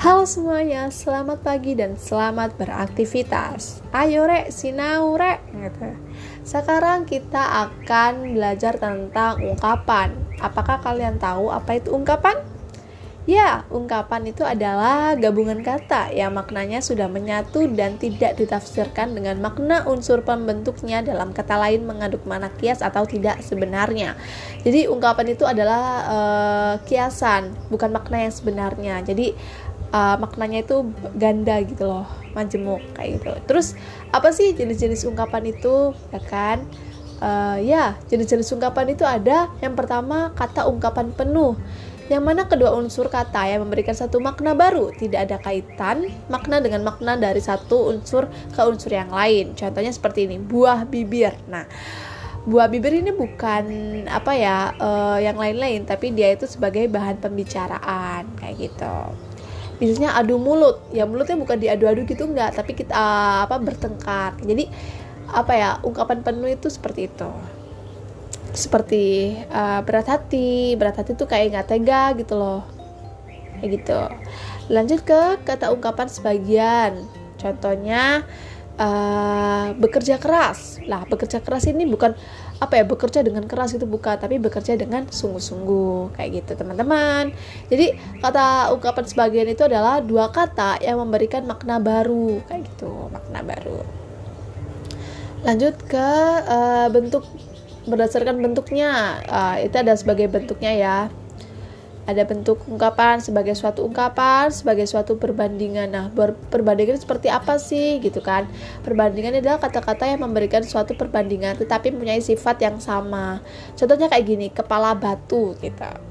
Halo semuanya, selamat pagi dan selamat beraktivitas. Ayo rek, sinau rek. Gitu. Sekarang kita akan belajar tentang ungkapan. Apakah kalian tahu apa itu ungkapan? Ya, ungkapan itu adalah gabungan kata yang maknanya sudah menyatu dan tidak ditafsirkan dengan makna unsur pembentuknya dalam kata lain mengaduk mana kias atau tidak sebenarnya. Jadi ungkapan itu adalah uh, kiasan, bukan makna yang sebenarnya. Jadi uh, maknanya itu ganda gitu loh majemuk kayak gitu. Terus apa sih jenis-jenis ungkapan itu ya kan? Uh, ya jenis-jenis ungkapan itu ada. Yang pertama kata ungkapan penuh. Yang mana kedua unsur kata yang memberikan satu makna baru. Tidak ada kaitan makna dengan makna dari satu unsur ke unsur yang lain. Contohnya seperti ini buah bibir. Nah buah bibir ini bukan apa ya uh, yang lain-lain. Tapi dia itu sebagai bahan pembicaraan kayak gitu biasanya adu mulut. Ya mulutnya bukan diadu-adu gitu enggak. Tapi kita apa bertengkar. Jadi apa ya ungkapan penuh itu seperti itu. Seperti uh, berat hati. Berat hati tuh kayak nggak tega gitu loh. Kayak gitu. Lanjut ke kata ungkapan sebagian. Contohnya uh, bekerja keras. Lah bekerja keras ini bukan apa ya bekerja dengan keras itu bukan tapi bekerja dengan sungguh-sungguh kayak gitu teman-teman. Jadi kata ungkapan sebagian itu adalah dua kata yang memberikan makna baru kayak gitu makna baru. Lanjut ke uh, bentuk berdasarkan bentuknya. Uh, itu ada sebagai bentuknya ya ada bentuk ungkapan sebagai suatu ungkapan sebagai suatu perbandingan. Nah perbandingan seperti apa sih? Gitu kan. Perbandingan adalah kata-kata yang memberikan suatu perbandingan tetapi mempunyai sifat yang sama. Contohnya kayak gini kepala batu gitu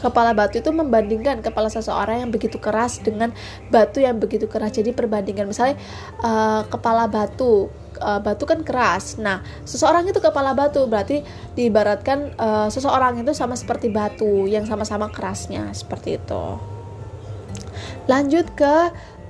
kepala batu itu membandingkan kepala seseorang yang begitu keras dengan batu yang begitu keras. Jadi perbandingan misalnya uh, kepala batu uh, batu kan keras. Nah seseorang itu kepala batu berarti diibaratkan uh, seseorang itu sama seperti batu yang sama-sama kerasnya seperti itu. Lanjut ke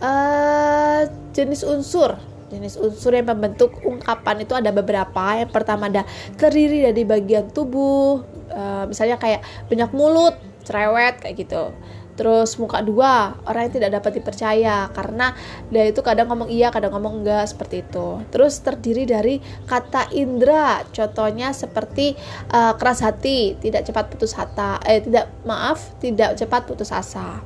uh, jenis unsur. Jenis unsur yang membentuk ungkapan itu ada beberapa. Yang pertama ada terdiri dari bagian tubuh uh, misalnya kayak banyak mulut cerewet kayak gitu. Terus muka dua orang yang tidak dapat dipercaya karena dia itu kadang ngomong iya kadang ngomong enggak seperti itu. Terus terdiri dari kata indra contohnya seperti uh, keras hati tidak cepat putus asa eh tidak maaf tidak cepat putus asa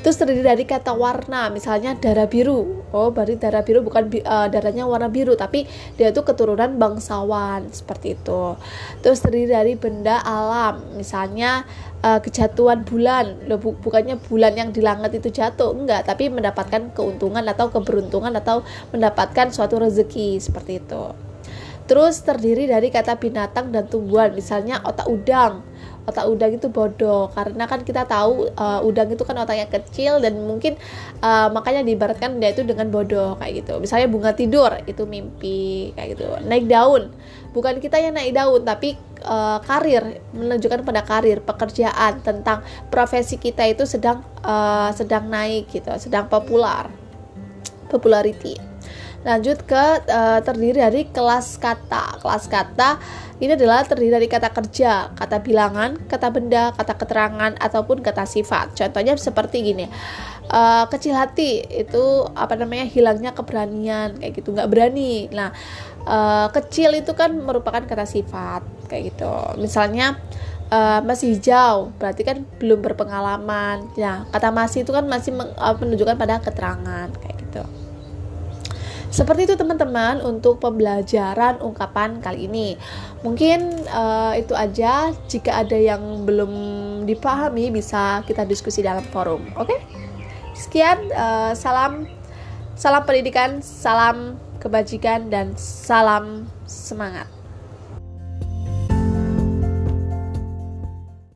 terus terdiri dari kata warna misalnya darah biru. Oh berarti darah biru bukan uh, darahnya warna biru tapi dia itu keturunan bangsawan seperti itu. Terus terdiri dari benda alam misalnya uh, kejatuhan bulan. Loh bu bukannya bulan yang di langit itu jatuh enggak tapi mendapatkan keuntungan atau keberuntungan atau mendapatkan suatu rezeki seperti itu terus terdiri dari kata binatang dan tumbuhan. Misalnya otak udang. Otak udang itu bodoh karena kan kita tahu uh, udang itu kan otaknya kecil dan mungkin uh, makanya diibaratkan dia itu dengan bodoh kayak gitu. Misalnya bunga tidur itu mimpi kayak gitu. Naik daun. Bukan kita yang naik daun tapi uh, karir menunjukkan pada karir pekerjaan tentang profesi kita itu sedang uh, sedang naik gitu sedang populer popularity lanjut ke uh, terdiri dari kelas kata kelas kata ini adalah terdiri dari kata kerja, kata bilangan, kata benda, kata keterangan, ataupun kata sifat. Contohnya seperti gini, uh, kecil hati itu apa namanya hilangnya keberanian kayak gitu, nggak berani. Nah, uh, kecil itu kan merupakan kata sifat kayak gitu. Misalnya uh, masih hijau berarti kan belum berpengalaman. Ya, kata masih itu kan masih menunjukkan pada keterangan kayak gitu. Seperti itu teman-teman untuk pembelajaran ungkapan kali ini. Mungkin uh, itu aja. Jika ada yang belum dipahami bisa kita diskusi dalam forum. Oke? Okay? Sekian uh, salam salam pendidikan, salam kebajikan dan salam semangat.